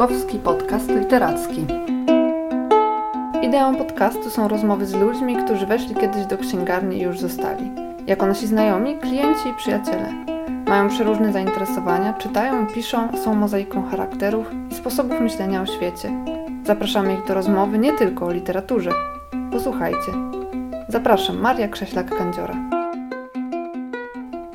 Bukowski Podcast Literacki. Ideą podcastu są rozmowy z ludźmi, którzy weszli kiedyś do księgarni i już zostali. Jako nasi znajomi, klienci i przyjaciele. Mają przeróżne zainteresowania, czytają, piszą, są mozaiką charakterów i sposobów myślenia o świecie. Zapraszamy ich do rozmowy nie tylko o literaturze. Posłuchajcie. Zapraszam, Maria Krześlak-Kandziora.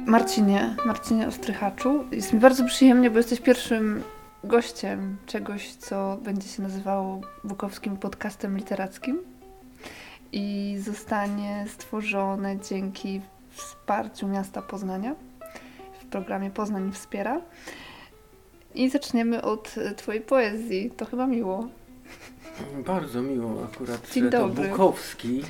Marcinie, Marcinie Ostrychaczu, jest mi bardzo przyjemnie, bo jesteś pierwszym gościem czegoś, co będzie się nazywało Bukowskim Podcastem Literackim i zostanie stworzone dzięki wsparciu miasta Poznania w programie Poznań Wspiera. I zaczniemy od Twojej poezji. To chyba miło. Bardzo miło akurat, Dzień że dobry. to Bukowski,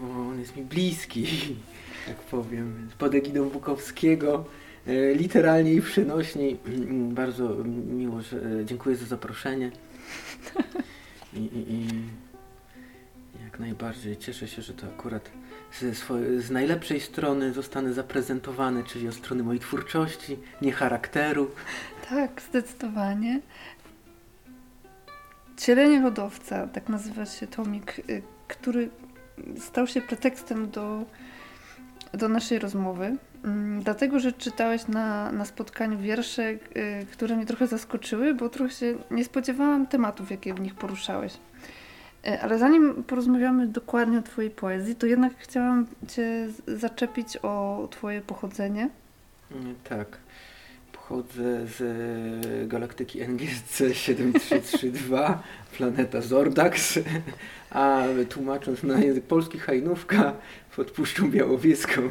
bo on jest mi bliski, tak powiem, pod egidą Bukowskiego, literalnie i przenośniej. Mm, Bardzo miło, że e, dziękuję za zaproszenie. I, i, i jak najbardziej cieszę się, że to akurat swojej, z najlepszej strony zostanę zaprezentowany, czyli od strony mojej twórczości, nie charakteru. Tak, zdecydowanie. Cielenie lodowca, tak nazywa się tomik, y, który stał się pretekstem do, do naszej rozmowy. Mm, Dlatego, że czytałeś na, na spotkaniu wiersze, y, które mnie trochę zaskoczyły, bo trochę się nie spodziewałam tematów, jakie w nich poruszałeś. Y, Ale zanim porozmawiamy dokładnie o Twojej poezji, to jednak chciałam Cię zaczepić o Twoje pochodzenie. Mm, Tak. Pochodzę z e, galaktyki NGC 7332, planeta Zordax, a tłumacząc na język polski hajnówka pod Puszczą Białowieską.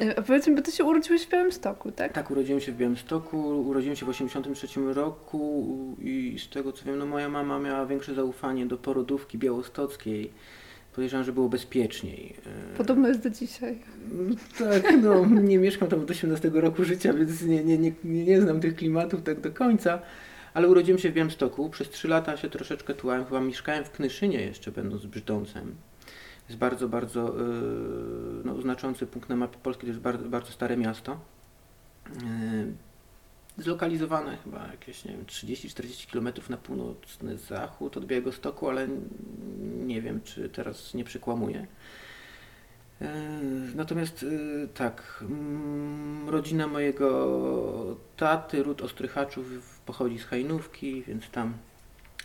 Y, A powiedz mi, bo Ty się urodziłeś w Białymstoku, tak? Tak, urodziłem się w Białymstoku, urodziłem się w 1983 roku i z tego co wiem, no moja mama miała większe zaufanie do porodówki białostockiej. Podejrzewam, że było bezpieczniej. E, Podobno jest do dzisiaj. Tak, no nie mieszkam tam od 18 roku życia, więc nie, nie, nie, nie nie znam tych klimatów tak do końca. Ale urodziłem się w Białymstoku, przez 3 lata się troszeczkę tułałem, chyba mieszkałem w Knyszynie jeszcze, będąc Brzdącem. Jest bardzo, bardzo yy, no, znaczący punkt na mapie Polski, to jest bardzo, bardzo stare miasto. Yy, zlokalizowane chyba jakieś, nie wiem, 30-40 km na północny zachód od Białegostoku, ale nie wiem, czy teraz nie przekłamuję. E, Natomiast tak, mm, rodzina mojego taty, ród Ostrychaczów, pochodzi z Hajnówki, więc tam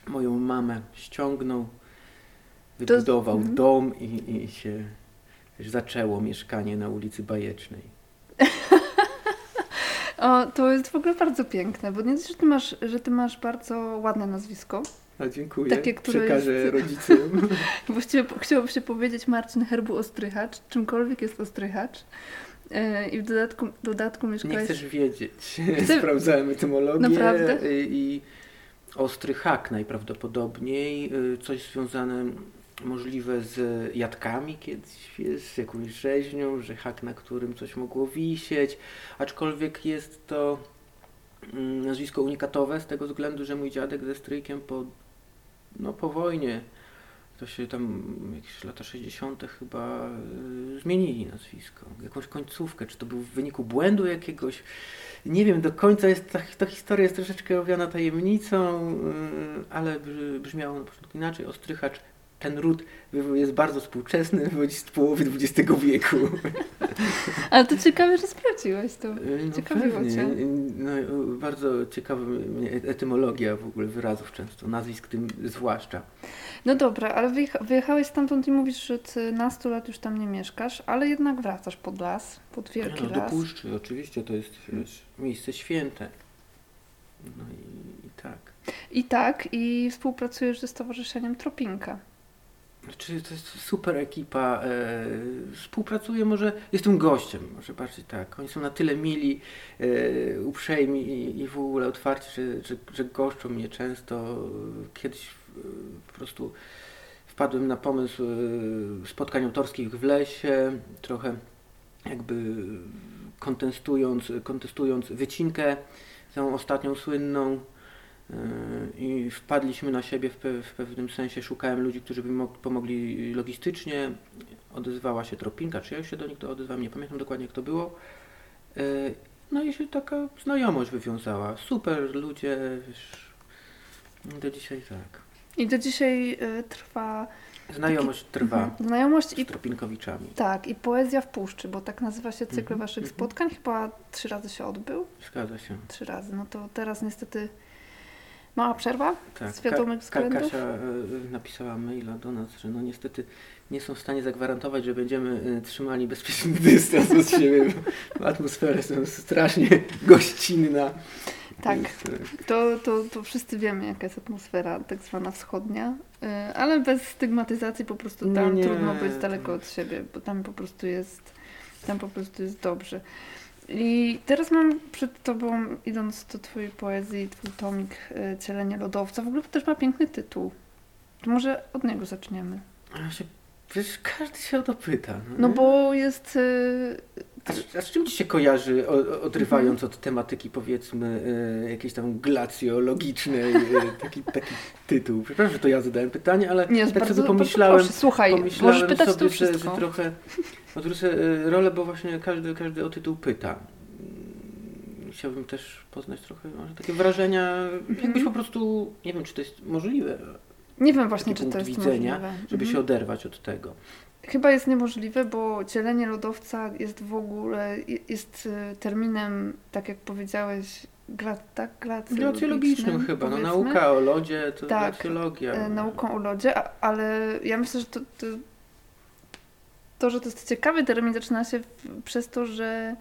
moją mamę ściągnął, wybudował mhm. dom i, i się zaczęło mieszkanie na ulicy Bajecznej. O, to jest w ogóle bardzo piękne, bo nie dość, że ty masz, że ty masz bardzo ładne nazwisko. A dziękuję, Takie, które przekażę jest- rodzicom. Właściwie chciałoby się powiedzieć Marcin Herbu Ostrychacz, czymkolwiek jest Ostrychacz. E, I w dodatku, dodatku Nie mieszkałeś... chcesz wiedzieć. Chcę- Sprawdzałem etymologię Naprawdę? y, i ostry hak najprawdopodobniej, y, coś związane możliwe z jadkami kiedyś, z jakąś rzeźnią, że hak, na którym coś mogło wisieć, aczkolwiek jest to mm, nazwisko unikatowe z tego względu, że mój dziadek ze stryjkiem po, no, po wojnie to się tam jakieś lata 60. chyba y, zmienili nazwisko, jakąś końcówkę, czy to był w wyniku błędu jakiegoś, nie wiem, do końca jest ta, ta historia jest troszeczkę owiana tajemnicą, y, ale brzmiało na początku inaczej, Ostrychacz, ten ród jest bardzo współczesny, wychodzi z połowy XX wieku. Ale to ciekawe, że sprawdziłeś to. Y, No Ciekawiło pewnie. cię. Y, No, y, bardzo ciekawa etymologia w ogóle wyrazów często, nazwisk tym zwłaszcza. No dobra, ale wyjecha- wyjechałeś stamtąd i mówisz, że ty nastu lat już tam nie mieszkasz, ale jednak wracasz pod las, pod wielki no, do las. Puszczy, oczywiście, to jest wiesz, miejsce święte. No i, i tak. I tak, i współpracujesz ze Stowarzyszeniem Tropinka. Znaczy, to jest super ekipa. E, współpracuję, może jestem gościem, może bardziej tak. Oni są na tyle mili, e, uprzejmi i, i w ogóle otwarci, że, że, że goszczą mnie często. Kiedyś e, po prostu wpadłem na pomysł e, spotkań autorskich w lesie, trochę jakby kontestując, kontestując wycinkę, tą ostatnią słynną. I wpadliśmy na siebie w, pe w pewnym sensie, szukałem ludzi, którzy by mi mog- pomogli logistycznie. Odezwała się Tropinka, czy ja już się do nich odezwałem, nie pamiętam dokładnie jak to było. E, No i się taka znajomość wywiązała. Super ludzie, wiesz, Do dzisiaj tak. I do dzisiaj y, trwa Znajomość trwa mhm, znajomość i z Tropinkowiczami. tak, i poezja w puszczy, bo tak nazywa się cykl Mhm, waszych mhm. spotkań. Chyba trzy razy się odbył. Zgadza się. Trzy razy. No to teraz niestety mała przerwa. Tak. Z wiadomych Ka- względów? Kasia e, napisała maila do nas, że no niestety nie są w stanie zagwarantować, że będziemy e, trzymali bezpieczny dystans od siebie, bo atmosfera jest strasznie gościnna. Tak. E, To, to, to wszyscy wiemy, jaka jest atmosfera tak zwana wschodnia, y, ale bez stygmatyzacji po prostu No tam nie, trudno być daleko od siebie, bo tam po prostu jest, tam po prostu jest dobrze. I teraz mam przed tobą, idąc do twojej poezji, twój tomik y, Cielenie lodowca, w ogóle też ma piękny tytuł. To może od niego zaczniemy. Się, wiesz, każdy się o to pyta. No nie? bo jest... y, A, z- czym ci się kojarzy, odrywając od tematyki powiedzmy e, jakiejś tam glacjologicznej, e, taki, taki tytuł? Przepraszam, że to ja zadałem pytanie, ale Nie, tak bardzo, sobie pomyślałem, proszę, słuchaj, pomyślałem możesz pytać sobie, że, że trochę odwrócę e, rolę, bo właśnie każdy, każdy o tytuł pyta. Mm, Chciałbym też poznać trochę może takie wrażenia, jakbyś Mhm. po prostu, nie wiem czy to jest możliwe, Nie wiem właśnie, czy to punkt jest widzenia, możliwe. żeby Mhm. się oderwać od tego. Chyba jest niemożliwe, bo cielenie lodowca jest w ogóle jest y, terminem, tak jak powiedziałeś, gla, tak, glacjologicznym, chyba, no nauka o lodzie to Tak, glacjologia. E, nauką o lodzie, a, ale ja myślę, że to, to, to, że to jest ciekawy termin, zaczyna się w, przez to, że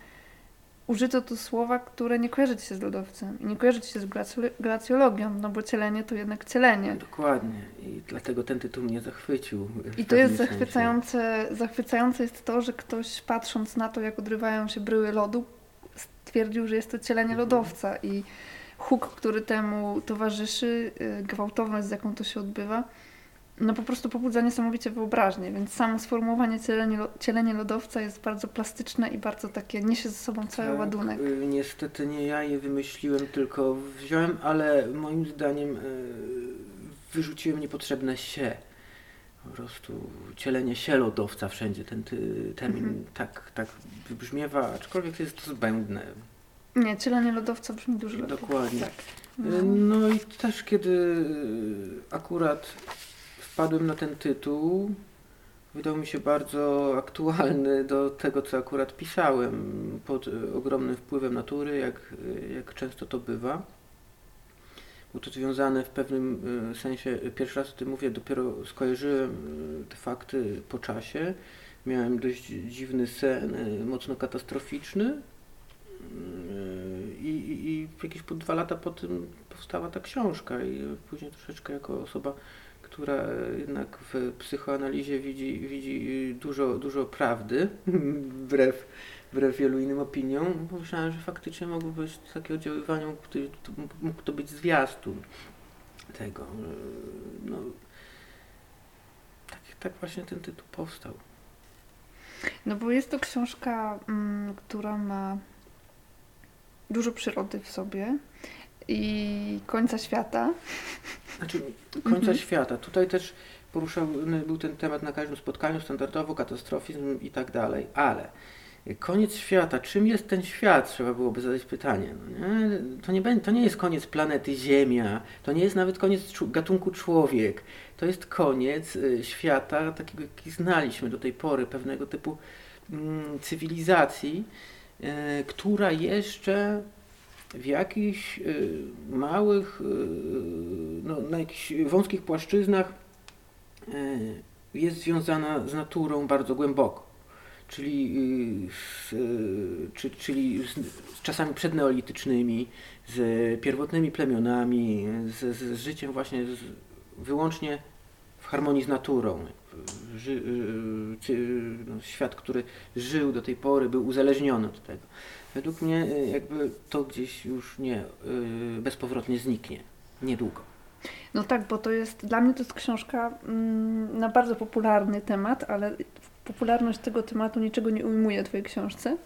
użyto tu słowa, które nie kojarzy ci się z lodowcem i nie kojarzy ci się z glacjolo- glacjologią, no bo cielenie to jednak cielenie. Dokładnie. I dlatego ten tytuł mnie zachwycił. I to jest sensie. zachwycające, zachwycające jest to, że ktoś patrząc na to, jak odrywają się bryły lodu, stwierdził, że jest to cielenie Mhm. lodowca i huk, który temu towarzyszy, y, gwałtowność, z jaką to się odbywa, no po prostu pobudza niesamowicie wyobraźnię, więc samo sformułowanie cielenie, cielenie lodowca jest bardzo plastyczne i bardzo takie, niesie ze sobą cały Tak, ładunek. y, Niestety nie ja je wymyśliłem, tylko wziąłem, ale moim zdaniem y, wyrzuciłem niepotrzebne się. Po prostu cielenie się lodowca wszędzie, ten termin Mhm. tak, tak wybrzmiewa, aczkolwiek jest to zbędne. Nie, cielenie lodowca brzmi dużo lepiej. Dokładnie. Tak. No. No i też kiedy akurat wpadłem na ten tytuł, wydał mi się bardzo aktualny do tego, co akurat pisałem, pod y, ogromnym wpływem natury, jak, y, jak często to bywa. Było to związane w pewnym y, sensie, pierwszy raz o tym mówię, dopiero skojarzyłem te fakty po czasie. Miałem dość dziwny sen, mocno katastroficzny. I, i, I jakieś po dwa lata po tym powstała ta książka i później troszeczkę jako osoba, która jednak w psychoanalizie widzi, widzi dużo, dużo prawdy, wbrew, wbrew wielu innym opiniom, pomyślałem, że faktycznie mogło być takie oddziaływanie, mógł to, mógł to być zwiastun tego. No, tak, tak właśnie ten tytuł powstał. No bo jest to książka, mm, która ma dużo przyrody w sobie i końca świata. Znaczy końca Mhm. świata. Tutaj też poruszany był ten temat na każdym spotkaniu, standardowo katastrofizm i tak dalej, ale koniec świata, czym jest ten świat? Trzeba byłoby zadać pytanie. No nie? To, nie będzie, to nie jest koniec planety Ziemia, to nie jest nawet koniec gatunku człowiek. To jest koniec y, świata, takiego jaki znaliśmy do tej pory, pewnego typu mm, cywilizacji, y, która jeszcze w jakichś y, małych, y, no, na jakichś wąskich płaszczyznach y, jest związana z naturą bardzo głęboko. Czyli, z, czy, czyli z, z czasami przedneolitycznymi, z pierwotnymi plemionami, z, z, życiem właśnie wyłącznie w harmonii z naturą. Ży, no, świat, który żył do tej pory, był uzależniony od tego. Według mnie y, jakby to gdzieś już nie y, bezpowrotnie zniknie. Niedługo. No tak, bo to jest, dla mnie to jest książka mm, na bardzo popularny temat, ale popularność tego tematu niczego nie ujmuje Twojej książce.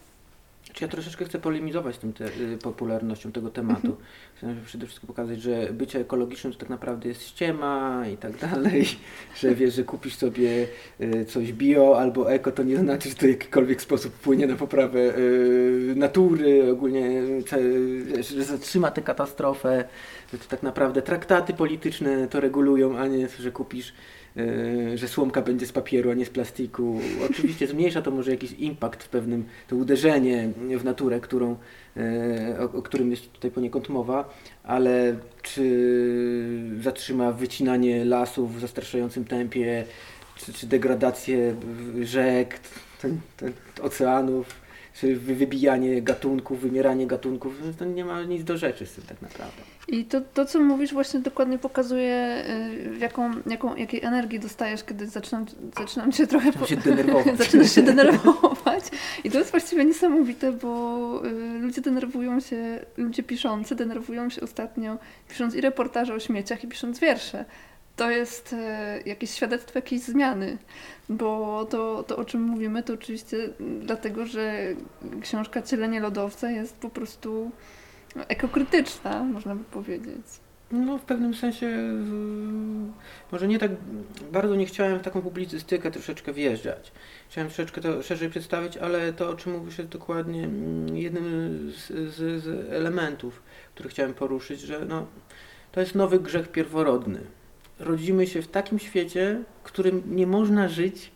Czy ja troszeczkę chcę polemizować z tym te, y, popularnością tego tematu. Mhm. Chcę przede wszystkim pokazać, że bycie ekologicznym to tak naprawdę jest ściema i tak dalej, że wiesz, że kupisz sobie y, coś bio albo eko, to nie znaczy, że to w jakikolwiek sposób wpłynie na poprawę y, natury, ogólnie, ce- że zatrzyma tę katastrofę, że to tak naprawdę traktaty polityczne to regulują, a nie, że kupisz e, że słomka będzie z papieru, a nie z plastiku. Oczywiście zmniejsza to może jakiś impact w pewnym, to uderzenie w naturę, którą, e, o, o którym jest tutaj poniekąd mowa, ale czy zatrzyma wycinanie lasów w zastraszającym tempie, czy, czy degradację rzek, ten, ten, oceanów, czy wy- wybijanie gatunków, wymieranie gatunków, to nie ma nic do rzeczy z tym tak naprawdę. I to, to, co mówisz, właśnie dokładnie pokazuje, y, jaką, jaką, jakiej energii dostajesz, kiedy zaczynam, zaczynam cię trochę Zaczynam się denerwować. zaczynasz się denerwować. I to jest właściwie niesamowite, bo y, ludzie denerwują się, ludzie piszący denerwują się ostatnio, pisząc i reportaże o śmieciach, i pisząc wiersze. To jest y, jakieś świadectwo jakiejś zmiany, bo to, to o czym mówimy, to oczywiście dlatego, że książka Cielenie lodowca jest po prostu ekokrytyczna, można by powiedzieć. No, w pewnym sensie może nie tak bardzo nie chciałem w taką publicystykę troszeczkę wjeżdżać. Chciałem troszeczkę to szerzej przedstawić, ale to, o czym mówisz, jest dokładnie mm, jednym z, z, z elementów, które chciałem poruszyć, że no, to jest nowy grzech pierworodny. Rodzimy się w takim świecie, w którym nie można żyć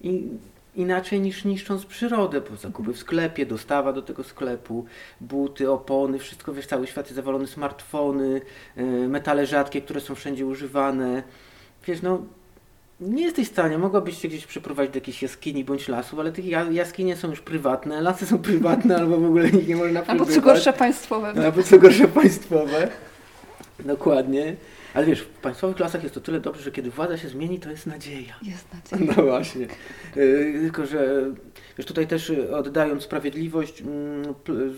i inaczej niż niszcząc przyrodę, bo zakupy w sklepie, dostawa do tego sklepu, buty, opony, wszystko, wiesz, cały świat jest zawalony, smartfony, yy, metale rzadkie, które są wszędzie używane. Wiesz, no, nie jesteś w stanie, mogłabyś się gdzieś przeprowadzić do jakiejś jaskini bądź lasu, ale te ja- jaskinie są już prywatne, lasy są prywatne, albo w ogóle nikt nie można Albo co gorsza państwowe. Albo co gorsza państwowe. Dokładnie. Ale wiesz, w państwowych lasach jest to tyle dobrze, że kiedy władza się zmieni, to jest nadzieja. Jest nadzieja. No właśnie. Yy, tylko, że wiesz, tutaj też yy, oddając sprawiedliwość, mm,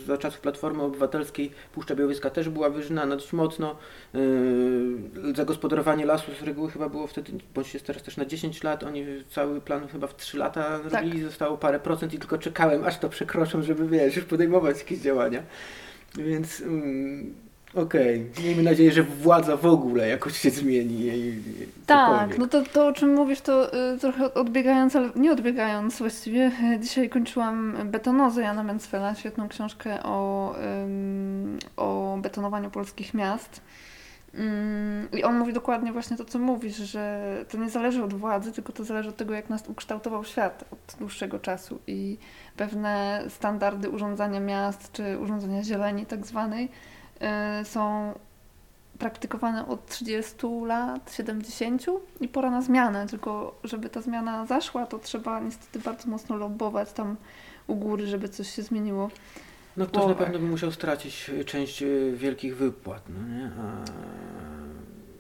za czasów Platformy Obywatelskiej Puszcza Białowieska też była wyżynana dość mocno. Yy, Zagospodarowanie lasu z reguły chyba było wtedy, bądź jest teraz też na 10 lat, oni cały plan chyba w 3 lata Tak. robili, zostało parę procent i tylko czekałem, aż to przekroczą, żeby wiesz, już podejmować jakieś działania. Więc mm, okej, miejmy nadzieję, że władza w ogóle jakoś się zmieni. i Tak, no to, to o czym mówisz, to y, trochę odbiegając, ale nie odbiegając właściwie. y, Dzisiaj kończyłam Betonozę Jana Mencfela, świetną książkę o, o betonowaniu polskich miast. Ym, I on mówi dokładnie właśnie to, co mówisz, że to nie zależy od władzy, tylko to zależy od tego, jak nas ukształtował świat od dłuższego czasu i pewne standardy urządzania miast czy urządzania zieleni tak zwanej są praktykowane od 30 lat, 70 i pora na zmianę, tylko żeby ta zmiana zaszła, to trzeba niestety bardzo mocno lobbować tam u góry, żeby coś się zmieniło. No ktoś na pewno by musiał stracić y, część y, wielkich wypłat, no nie? A...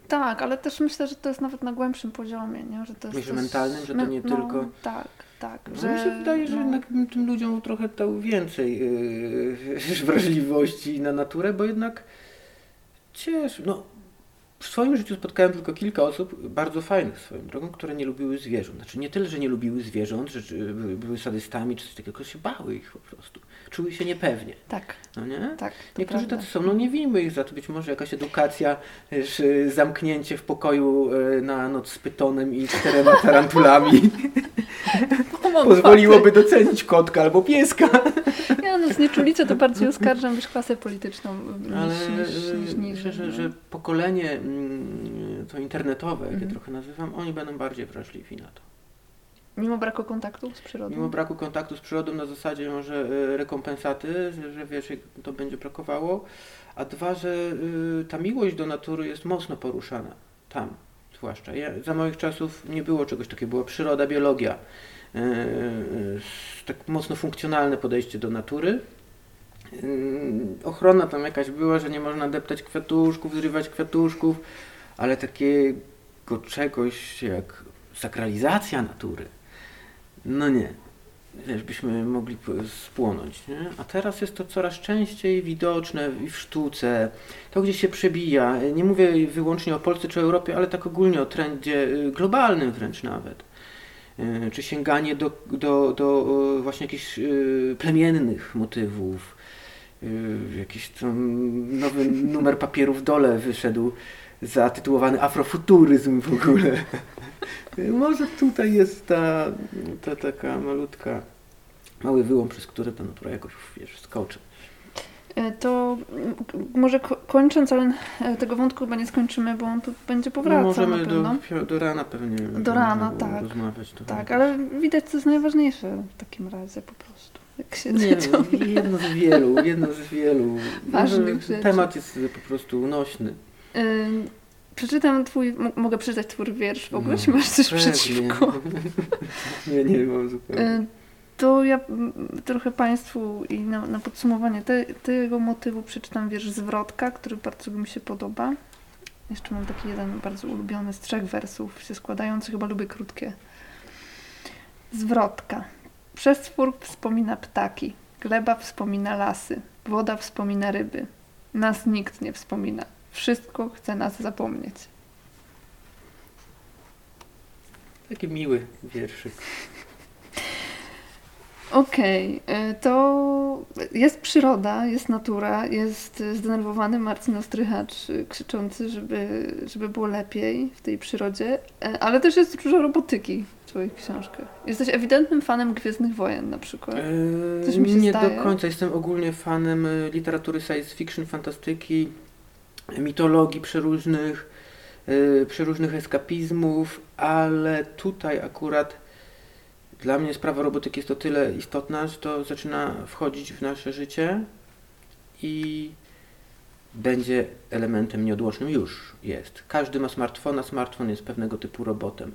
Tak, ale też myślę, że to jest nawet na głębszym poziomie, nie? Że to jest Myślisz coś- mentalnym, że to no, nie no, tylko- Tak, tak. No mi się wydaje, że no, jednak tym ludziom trochę dał więcej yy, wrażliwości na naturę, bo jednak ciesz, no w swoim życiu spotkałem tylko kilka osób, bardzo fajnych swoją drogą, które nie lubiły zwierząt. Znaczy nie tyle, że nie lubiły zwierząt, że były- sadystami czy coś takiego, tylko się bały ich po prostu. Czuły się niepewnie, Tak, no nie? tak. Niektórzy prawda. tacy są, no nie winmy ich za to, być może jakaś edukacja, y, zamknięcie w pokoju y, na noc z pytonem i czterema tarantulami pozwoliłoby docenić kotka albo pieska. Ja no znieczulicę to bardziej oskarżam niż klasę polityczną niż, Ale niż, niż myślę, że, no. że pokolenie mm, to internetowe, jak je Mhm. trochę nazywam, oni będą bardziej wrażliwi na to. Mimo braku kontaktu z przyrodą. Mimo braku kontaktu z przyrodą na zasadzie może y, rekompensaty, że, że wiesz, to będzie brakowało, a dwa, że y, ta miłość do natury jest mocno poruszana tam, zwłaszcza. Ja, za moich czasów nie było czegoś takiego, była przyroda, biologia, tak mocno funkcjonalne podejście do natury. Y, Ochrona tam jakaś była, że nie można deptać kwiatuszków, zrywać kwiatuszków, ale takiego czegoś jak sakralizacja natury, no nie. Wiesz, byśmy mogli spłonąć, nie? A teraz jest to coraz częściej widoczne i w sztuce. To gdzieś się przebija. Nie mówię wyłącznie o Polsce czy Europie, ale tak ogólnie o trendzie globalnym wręcz nawet. Y, czy sięganie do, do, do y, właśnie jakichś y, plemiennych motywów. Jakiś tam nowy numer papieru w dole wyszedł zatytułowany Afrofuturyzm w ogóle. Może tutaj jest ta, ta taka malutka, mały wyłom, przez który ta natura jakoś wiesz, skoczy. To może kończąc, ale e, tego wątku chyba nie skończymy, bo on tu będzie powracał no możemy na pewno. Do, do rana pewnie do rana, tak. rozmawiać. Tak, ale widać co jest najważniejsze w takim razie po prostu. Jak się nie, jedno z wielu, jedno z wielu. Ważnych rzeczy. Temat jest po prostu unośny. Przeczytam twój, mogę przeczytać twój wiersz w ogóle, no, czy masz coś pewnie. przeciwko? nie, nie mam zupełnie. To ja trochę Państwu i na, na podsumowanie te, tego motywu przeczytam wiersz Zwrotka, który bardzo mi się podoba. Jeszcze mam taki jeden bardzo ulubiony z trzech wersów się składający, chyba lubię krótkie. Zwrotka. Przestwór wspomina ptaki, gleba wspomina lasy, woda wspomina ryby. Nas nikt nie wspomina. Wszystko chce nas zapomnieć. Taki miły wierszyk. Okej, okay. to jest przyroda, jest natura, jest zdenerwowany Marcin Ostrychacz krzyczący, żeby, żeby było lepiej w tej przyrodzie, e, ale też jest dużo robotyki w Twoich książkach. Jesteś ewidentnym fanem Gwiezdnych Wojen na przykład. Coś mi się nie zdaje. do końca, jestem ogólnie fanem e, literatury science fiction, fantastyki, mitologii przeróżnych, przeróżnych eskapizmów, ale tutaj akurat dla mnie sprawa robotyki jest o tyle istotna, że to zaczyna wchodzić w nasze życie i będzie elementem nieodłącznym. Już jest. Każdy ma smartfona, smartfon jest pewnego typu robotem.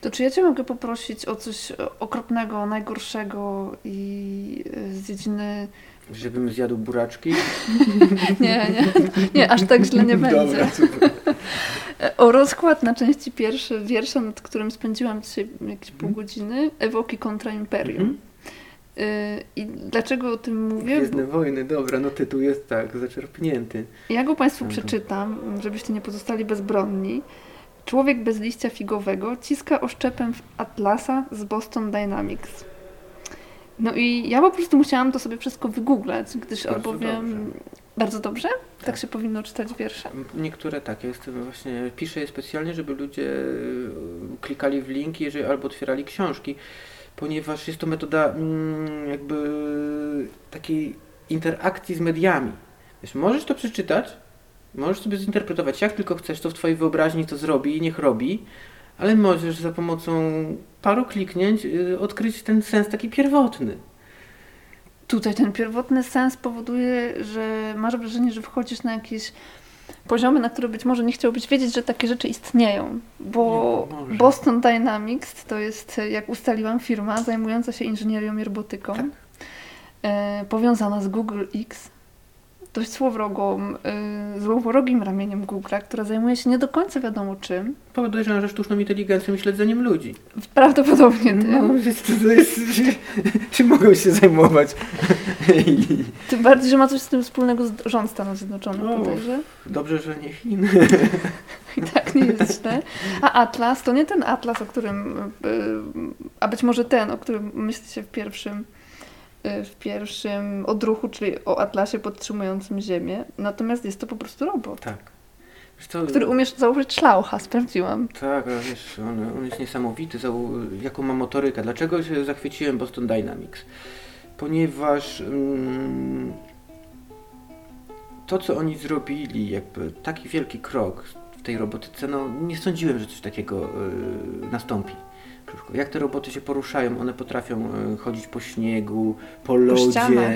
To czy ja Cię mogę poprosić o coś okropnego, najgorszego i e, z dziedziny Żebym zjadł buraczki? nie, nie, nie, aż tak źle nie będzie. Dobra, super. O rozkład na części pierwsze wiersza, nad którym spędziłam dzisiaj jakieś pół mhm. godziny, Ewoki kontra Imperium. Mm -hmm. I dlaczego o tym mówię? Gwiezdne wojny, dobra, no tytuł jest tak, zaczerpnięty. Ja go Państwu no przeczytam, żebyście nie pozostali bezbronni. Człowiek bez liścia figowego ciska oszczepem w Atlasa z Boston Dynamics. No i ja po prostu musiałam to sobie wszystko wygooglać, gdyż bardzo albowiem... Dobrze. Bardzo dobrze? Tak. tak. się powinno czytać wiersze? Niektóre tak. Ja jestem właśnie, piszę je specjalnie, żeby ludzie e, klikali w linki, jeżeli albo otwierali książki, ponieważ jest to metoda mm, jakby takiej interakcji z mediami. Wiesz, możesz to przeczytać, możesz sobie zinterpretować jak tylko chcesz, to w twojej wyobraźni to zrobi i niech robi, ale możesz za pomocą paru kliknięć y, odkryć ten sens taki pierwotny. Tutaj ten pierwotny sens powoduje, że masz wrażenie, że wchodzisz na jakieś poziomy, na które być może nie chciałbyś wiedzieć, że takie rzeczy istnieją. Bo Boston Dynamics to jest, jak ustaliłam, firma zajmująca się inżynierią i robotyką, tak. e, powiązana z Google X, dość złowrogą, yy, złowrogim ramieniem Google'a, która zajmuje się nie do końca wiadomo czym. Podejrzewam, że sztuczną inteligencją i śledzeniem ludzi. Prawdopodobnie tym. No, to jest, czym mogą się zajmować? Tym bardziej, że ma coś z tym wspólnego z rząd Stanów Zjednoczonych, o, podejrzewam. Dobrze, że nie Chiny. I tak nie jest źle. A Atlas to nie ten Atlas, o którym, yy, a być może ten, o którym myślicie w pierwszym Y, w pierwszym odruchu, czyli o atlasie podtrzymującym Ziemię. Natomiast jest to po prostu robot. Tak. Co, który umiesz założyć szlaucha, sprawdziłam. Tak, wiesz, on, on jest niesamowity, jaką ma motorykę. Dlaczego się zachwyciłem Boston Dynamics? Ponieważ mm, to, co oni zrobili, jakby taki wielki krok w tej robotyce, no nie sądziłem, że coś takiego y, nastąpi. Jak te roboty się poruszają, one potrafią e, chodzić po śniegu, po lodzie, po ścianach.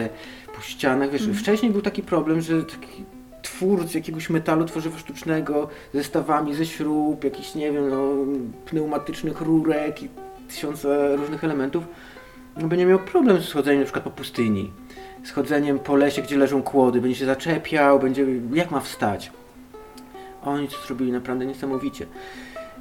Po ścianach. Wiesz, mm. Wcześniej był taki problem, że taki twórcy jakiegoś metalu tworzywa sztucznego, zestawami ze śrub, jakichś, nie wiem, no, pneumatycznych rurek i tysiące różnych elementów, no, będzie miał problem z chodzeniem na przykład po pustyni, z chodzeniem po lesie, gdzie leżą kłody, będzie się zaczepiał, będzie, jak ma wstać. Oni to zrobili naprawdę niesamowicie.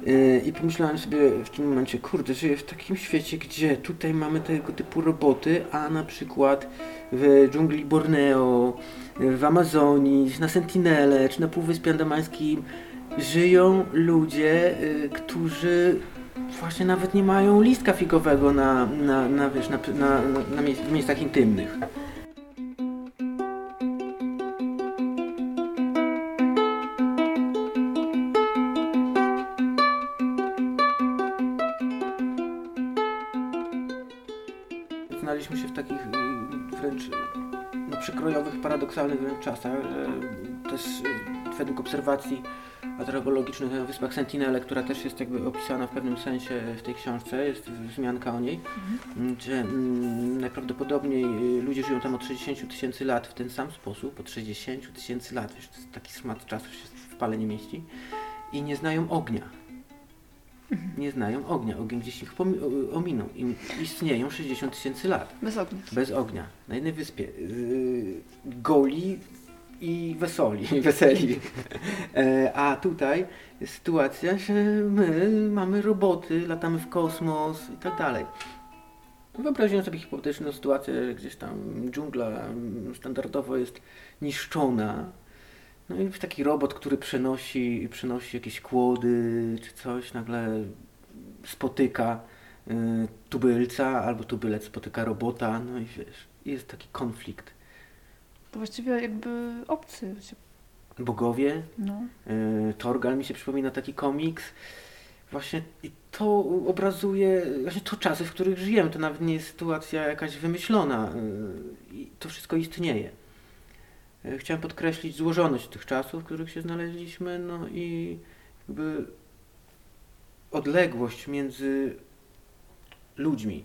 Yy, I pomyślałem sobie w tym momencie, kurde, żyję w takim świecie, gdzie tutaj mamy tego typu roboty, a na przykład w dżungli Borneo, w Amazonii, na Sentinele czy na Półwyspie Andamańskim żyją ludzie, yy, którzy właśnie nawet nie mają listka figowego na, na, na, wiesz, na, na, na, miejscach intymnych. Paradoksalnych wręcz czasach, że też y, według obserwacji meteorologicznych na Wyspach Sentinele, która też jest jakby opisana w pewnym sensie w tej książce, jest wzmianka o niej, mhm. że mm, najprawdopodobniej y, ludzie żyją tam od 60 tysięcy lat w ten sam sposób, od 60 tysięcy lat, wiesz, taki smat czasu się w pale nie mieści i nie znają ognia. Nie znają ognia. Ogień gdzieś ich ominął. I istnieją 60 tysięcy lat. Bez ognia. Bez ognia. Na jednej wyspie. Yy, goli i wesoli, weseli. E, a tutaj sytuacja, że my mamy roboty, latamy w kosmos i tak dalej. Wyobraziłem sobie hipotetyczną sytuację, że gdzieś tam dżungla standardowo jest niszczona. No i taki robot, który przenosi, przenosi jakieś kłody czy coś, nagle spotyka y, tubylca, albo tubylec spotyka robota, no i wiesz, jest taki konflikt to właściwie jakby obcy. Bogowie. No. Y, Torgal mi się przypomina taki komiks. Właśnie i to obrazuje właśnie to czasy, w których żyjemy. To nawet nie jest sytuacja jakaś wymyślona. Y, I to wszystko istnieje. Y, chciałem podkreślić złożoność tych czasów, w których się znaleźliśmy, no i jakby odległość między ludźmi,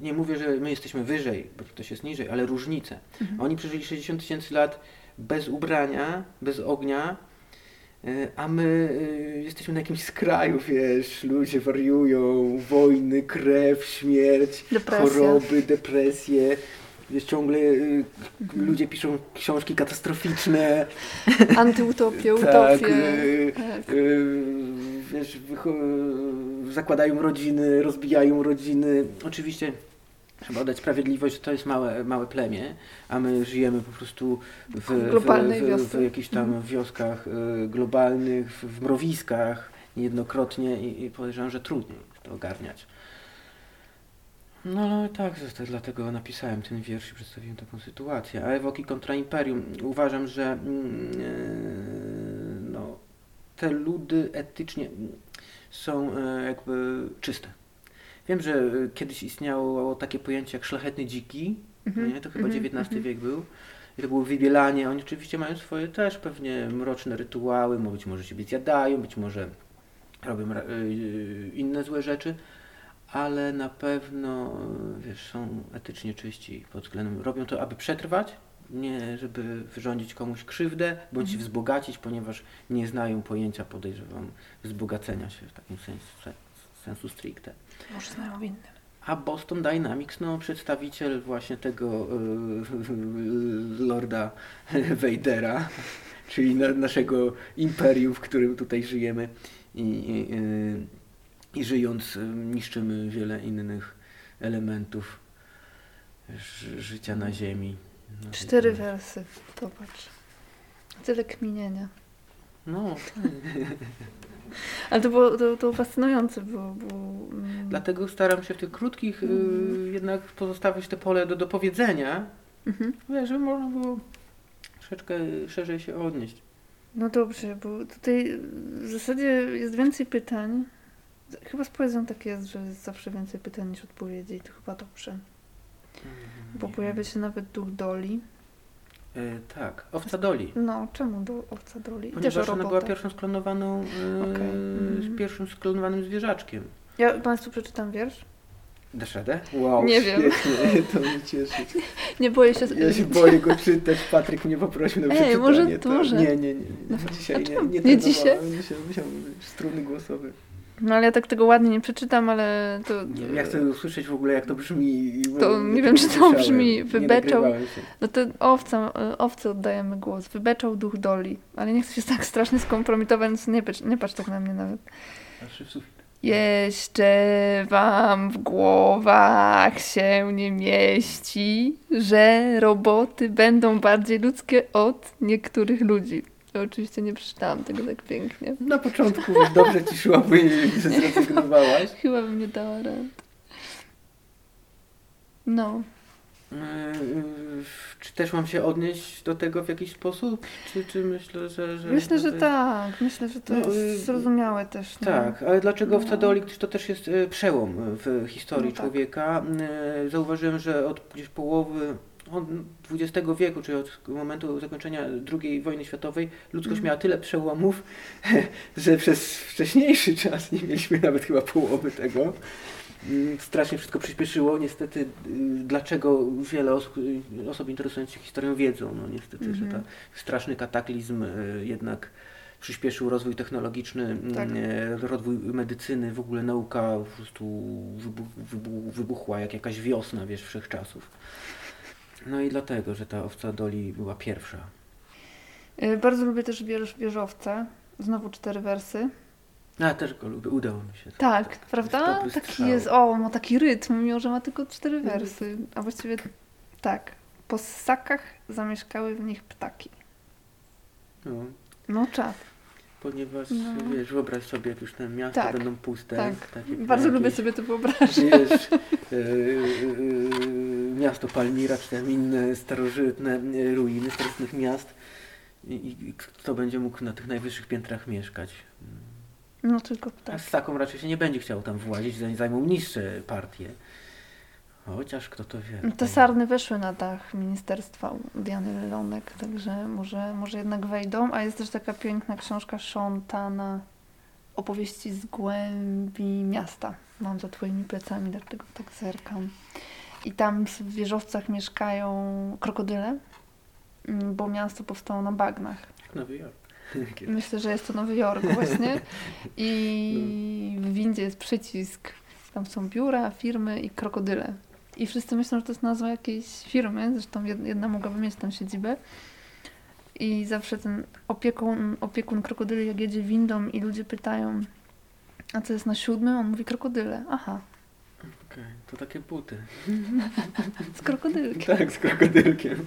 nie mówię, że my jesteśmy wyżej, bo ktoś jest niżej, ale różnice. Mhm. Oni przeżyli 60 tysięcy lat bez ubrania, bez ognia, e, a my e, jesteśmy na jakimś skraju, wiesz, ludzie wariują, wojny, krew, śmierć, Depresja. choroby, depresje. Jest ciągle y, ludzie piszą książki katastroficzne. Antyutopie, utopie. tak, y, tak. Y, wiesz, zakładają rodziny, rozbijają rodziny. Oczywiście trzeba oddać sprawiedliwość, że to jest małe, małe plemię, a my żyjemy po prostu w, w, w, w jakichś tam mhm. wioskach globalnych, w, w mrowiskach niejednokrotnie i, i podejrzewam, że trudniej to ogarniać. No ale tak, to dlatego napisałem ten wiersz i przedstawiłem taką sytuację. A Ewoki kontra Imperium. Uważam, że yy, no, te ludy etycznie są yy, jakby czyste. Wiem, że kiedyś istniało takie pojęcie jak szlachetny dziki, mm -hmm. nie? to chyba XIX mm -hmm. wiek był. I to było wybielanie. Oni oczywiście mają swoje też pewnie mroczne rytuały, być może siebie zjadają, być może robią yy, inne złe rzeczy, ale na pewno wiesz, są etycznie czyści pod względem, robią to, aby przetrwać, nie żeby wyrządzić komuś krzywdę, bądź mhm. wzbogacić, ponieważ nie znają pojęcia, podejrzewam, wzbogacenia się w takim sensu, sensu stricte. Może znają w innym. A Boston Dynamics, no przedstawiciel właśnie tego yy, Lorda Vadera, czyli na, naszego imperium, w którym tutaj żyjemy i yy, i żyjąc niszczymy wiele innych elementów życia na ziemi. No, Cztery wersy, popatrz. Tyle kminienia. No. Ale to było, to, to fascynujące, bo mm. Dlatego staram się w tych krótkich y, mm. jednak pozostawić te pole do dopowiedzenia, mhm. żeby można było troszeczkę szerzej się odnieść. No dobrze, bo tutaj w zasadzie jest więcej pytań, Chyba z poezją tak jest, że jest zawsze więcej pytań niż odpowiedzi i to chyba dobrze. Mm, Bo pojawia się nawet duch Doli. E, tak, owca Doli. No, czemu do, owca Doli? Ponieważ ona była pierwszą sklonowaną, e, okay. mm. pierwszym sklonowanym zwierzaczkiem. Ja Państwu przeczytam wiersz. Dasz radę? Wow, nie wiem. to mnie cieszy. Nie boję się... Ja się boję go czytać, Patryk mnie poprosił na Ej, przeczytanie. może to, może... Nie, nie, nie. nie. No, dzisiaj nie, nie, nie dzisiaj? Musiał, struny głosowe. No ale ja tak tego ładnie nie przeczytam, ale to... Nie ja chcę usłyszeć w ogóle jak to brzmi. To nie wiem, czy to brzmi. Wybeczał. No to owca, owce oddajemy głos. Wybeczał duch doli. Ale nie chcę się tak strasznie skompromitować, więc nie, patrz, nie patrz tak na mnie nawet. Jeszcze wam w głowach się nie mieści, że roboty będą bardziej ludzkie od niektórych ludzi. Oczywiście nie przeczytałam tego tak pięknie. Na początku dobrze ci szło, później zrezygnowałaś. Chyba bym nie dała rad. No. Yy, Czy też mam się odnieść do tego w jakiś sposób? Czy, czy myślę, że. że Myślę, że to- tak. Myślę, że to No, jest y, zrozumiałe też. no. Tak, ale dlaczego w No. Tadoli, gdyż to też jest e, przełom w historii No tak. człowieka. E, Zauważyłem, że od gdzieś połowy od XX wieku, czyli od momentu zakończenia II wojny światowej, ludzkość Mhm. miała tyle przełomów, że przez wcześniejszy czas nie mieliśmy nawet chyba połowy tego. Mm, Strasznie wszystko przyspieszyło. Niestety, y, dlaczego wiele osób, y, osób interesujących się historią wiedzą. No niestety, że Mhm. ta straszny kataklizm y, jednak przyspieszył rozwój technologiczny, mm, Tak. rozwój medycyny, w ogóle nauka po prostu wybuch, wybuch, wybuchła jak jakaś wiosna, wiesz, wszechczasów. No i dlatego, że ta owca Doli była pierwsza. Y, Bardzo lubię też wiersz wieżowca. Znowu cztery wersy. A, też go lubię, udało mi się. Tak, prawda? dobry Taki strzał. jest, o, ma taki rytm, mimo że ma tylko cztery Mhm. wersy. A właściwie tak. Po ssakach zamieszkały w nich ptaki. No, No czad. Ponieważ, No. wiesz, wyobraź sobie, jak już te miasta Tak, będą puste. tak. Bardzo lubię sobie to wyobrazić. Wiesz, e, e, miasto Palmira, czy tam inne starożytne ruiny starożytnych miast. I, I kto będzie mógł na tych najwyższych piętrach mieszkać? No tylko A tak. z taką raczej się nie będzie chciał tam włazić, zanim zajmą niższe partie. Chociaż kto to wie. Te sarny weszły na dach ministerstwa Diany Lelonek, także może, może jednak wejdą. A jest też taka piękna książka Shontana opowieści z głębi miasta. Mam za twoimi plecami, dlatego tak zerkam. I tam w wieżowcach mieszkają krokodyle, mm, bo miasto powstało na bagnach. Jak Nowy Jork. Myślę, że jest to Nowy Jork właśnie. I w windzie jest przycisk. Tam są biura, firmy i krokodyle. I wszyscy myślą, że to jest nazwa jakiejś firmy. Zresztą jed- jedna mogłaby mieć tam siedzibę. I zawsze ten opiekun, opiekun krokodyli, jak jedzie windą i ludzie pytają, a co jest na siódmym? On mówi krokodyle. Aha, Okej, to takie buty. z krokodylkiem. Tak, z krokodylkiem.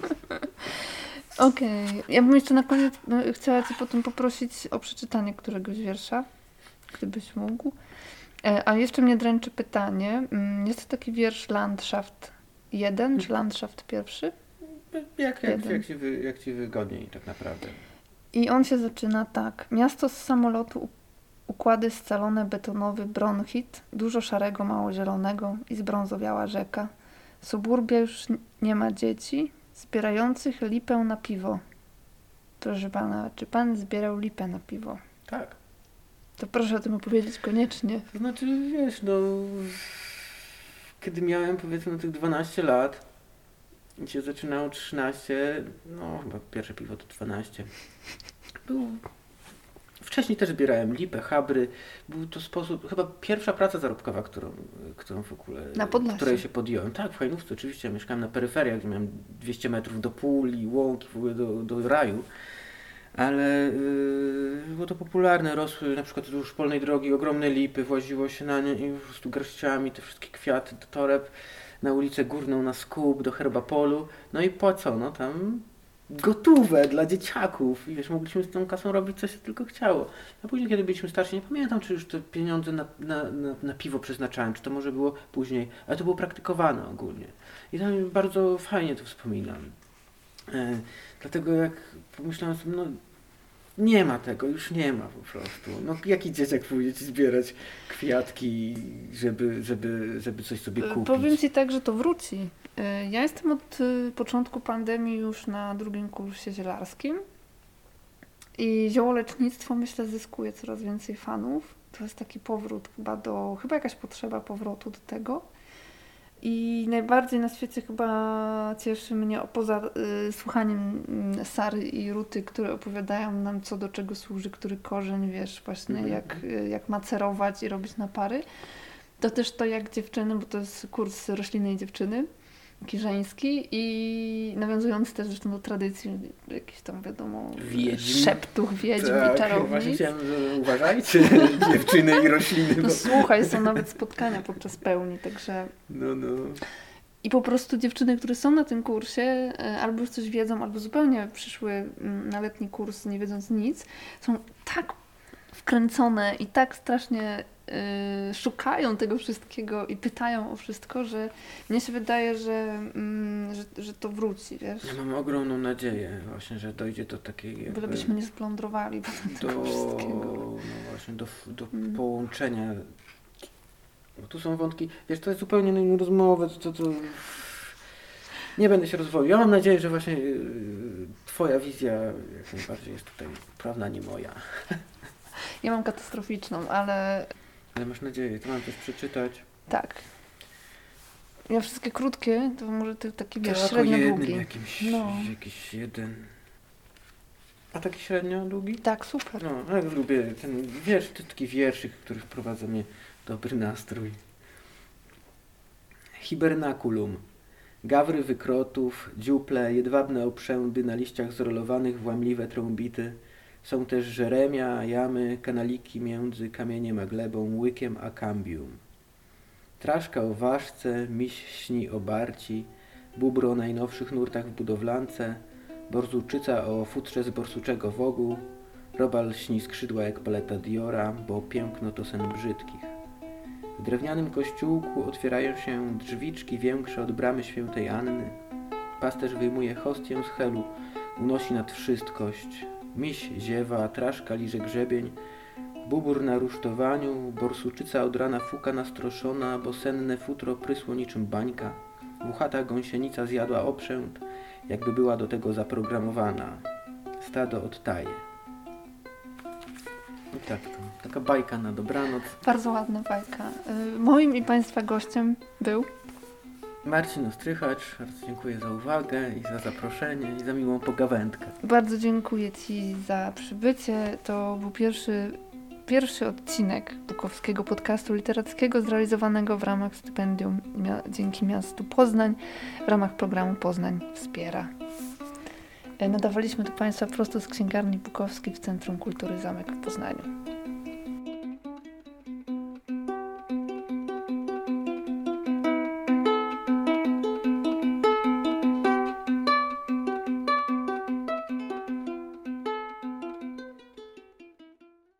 Okej. Ja bym jeszcze na koniec no, chciała Cię potem poprosić o przeczytanie któregoś wiersza, gdybyś mógł. E, A jeszcze mnie dręczy pytanie. Mm, Jest to taki wiersz Landschaft 1 czy Landschaft pierwszy? Jak, jak, jak, ci wy, jak ci wygodniej tak naprawdę. I on się zaczyna tak. Miasto z samolotu, układy scalone, betonowy bronchit, dużo szarego, mało zielonego i zbrązowiała rzeka. Suburbia już nie ma dzieci, zbierających lipę na piwo. Proszę pana, czy pan zbierał lipę na piwo? Tak. To proszę o tym opowiedzieć koniecznie. To znaczy, wiesz, no... Kiedy miałem powiedzmy tych 12 lat i się zaczynało 13, no chyba pierwsze piwo to 12. Był... Wcześniej też zbierałem lipę, chabry. Był to sposób, chyba pierwsza praca zarobkowa, którą, którą w ogóle, Na której się podjąłem. Tak, w Hajnówce oczywiście. Mieszkałem na peryferiach, gdzie miałem 200 metrów do puli, łąki, w ogóle do, do raju. Ale yy, było to popularne, rosły na przykład wzdłuż polnej drogi ogromne lipy, właziło się na nie i po prostu garściami te wszystkie kwiaty do toreb, na ulicę Górną, na Skup, do Herbapolu, no i płacono tam gotówę dla dzieciaków i wiesz, mogliśmy z tą kasą robić co się tylko chciało. A później, kiedy byliśmy starsi, nie pamiętam, czy już te pieniądze na, na, na, na piwo przeznaczałem, czy to może było później, ale to było praktykowane ogólnie. I tam bardzo fajnie to wspominam. E, dlatego jak pomyślałem sobie, no nie ma tego, już nie ma po prostu. No jaki dzieciak pójdzie ci zbierać kwiatki, żeby, żeby, żeby coś sobie E, kupić? Powiem Ci tak, że to wróci. E, Ja jestem od e, początku pandemii już na drugim kursie zielarskim i ziołolecznictwo myślę zyskuje coraz więcej fanów. To jest taki powrót chyba do, chyba jakaś potrzeba powrotu do tego. I najbardziej na świecie chyba cieszy mnie, poza y, słuchaniem mm, Sary i Ruty, które opowiadają nam, co do czego służy, który korzeń, wiesz, właśnie Mhm. jak, y, jak macerować i robić napary. To też to, jak dziewczyny, bo to jest kurs rośliny i dziewczyny, taki żeński i nawiązujący też zresztą do tradycji jakichś tam, wiadomo, Wiedźm. szeptów, wiedźm i Tak, właśnie czarownic. chciałem, że uważajcie, dziewczyny i rośliny. No Bo... słuchaj, są nawet spotkania podczas pełni, także No, no. I po prostu dziewczyny, które są na tym kursie, e, albo już coś wiedzą, albo zupełnie przyszły mm, na letni kurs nie wiedząc nic, są tak wkręcone i tak strasznie szukają tego wszystkiego i pytają o wszystko, że mnie się wydaje, że, mm, że, że to wróci, wiesz. Ja mam ogromną nadzieję właśnie, że dojdzie do takiej jakby, Bylebyśmy nie splądrowali do, tego wszystkiego. no właśnie, do, do Mm. połączenia. Bo tu są wątki, wiesz, to jest zupełnie inna rozmowa, to, to. Nie będę się rozwodził. Ja mam nadzieję, że właśnie yy, twoja wizja jak najbardziej jest tutaj prawna, nie moja. Ja mam katastroficzną, ale Ale masz nadzieję, to mam coś przeczytać. tak. Ja wszystkie krótkie, to może ty taki wiesz, Tak, średnio jednym długi. jakimś, No. jakiś jeden. A taki średnio długi? Tak, super. No, ja lubię ten wiersz, to taki wierszyk, który wprowadza mnie dobry nastrój. Hibernaculum. Gawry wykrotów, dziuple, jedwabne oprzędy na liściach zrolowanych w łamliwe trąbity. Są też żeremia, jamy, kanaliki między kamieniem a glebą, łykiem a cambium. Traszka o ważce, miś śni o barci, bubro o najnowszych nurtach w budowlance, borzuczyca o futrze z borsuczego wogu, robal śni skrzydła jak paleta Diora, bo piękno to sen brzydkich. W drewnianym kościółku otwierają się drzwiczki większe od bramy świętej Anny. Pasterz wyjmuje hostię z helu, unosi nad wszystkość. Miś ziewa, traszka liże grzebień, bubur na rusztowaniu, borsuczyca od rana fuka nastroszona, bo senne futro prysło niczym bańka. Włochata gąsienica zjadła oprzęt, jakby była do tego zaprogramowana. Stado odtaje. I tak. Taka bajka na dobranoc. Bardzo ładna bajka. Y, Moim i Państwa gościem był Marcin Ostrychacz, bardzo dziękuję za uwagę i za zaproszenie i za miłą pogawędkę. Bardzo dziękuję Ci za przybycie. To był pierwszy, pierwszy odcinek Bukowskiego podcastu literackiego zrealizowanego w ramach stypendium dzięki miastu Poznań w ramach programu Poznań Wspiera. E, Nadawaliśmy do Państwa prosto z księgarni Bukowskiej w Centrum Kultury Zamek w Poznaniu.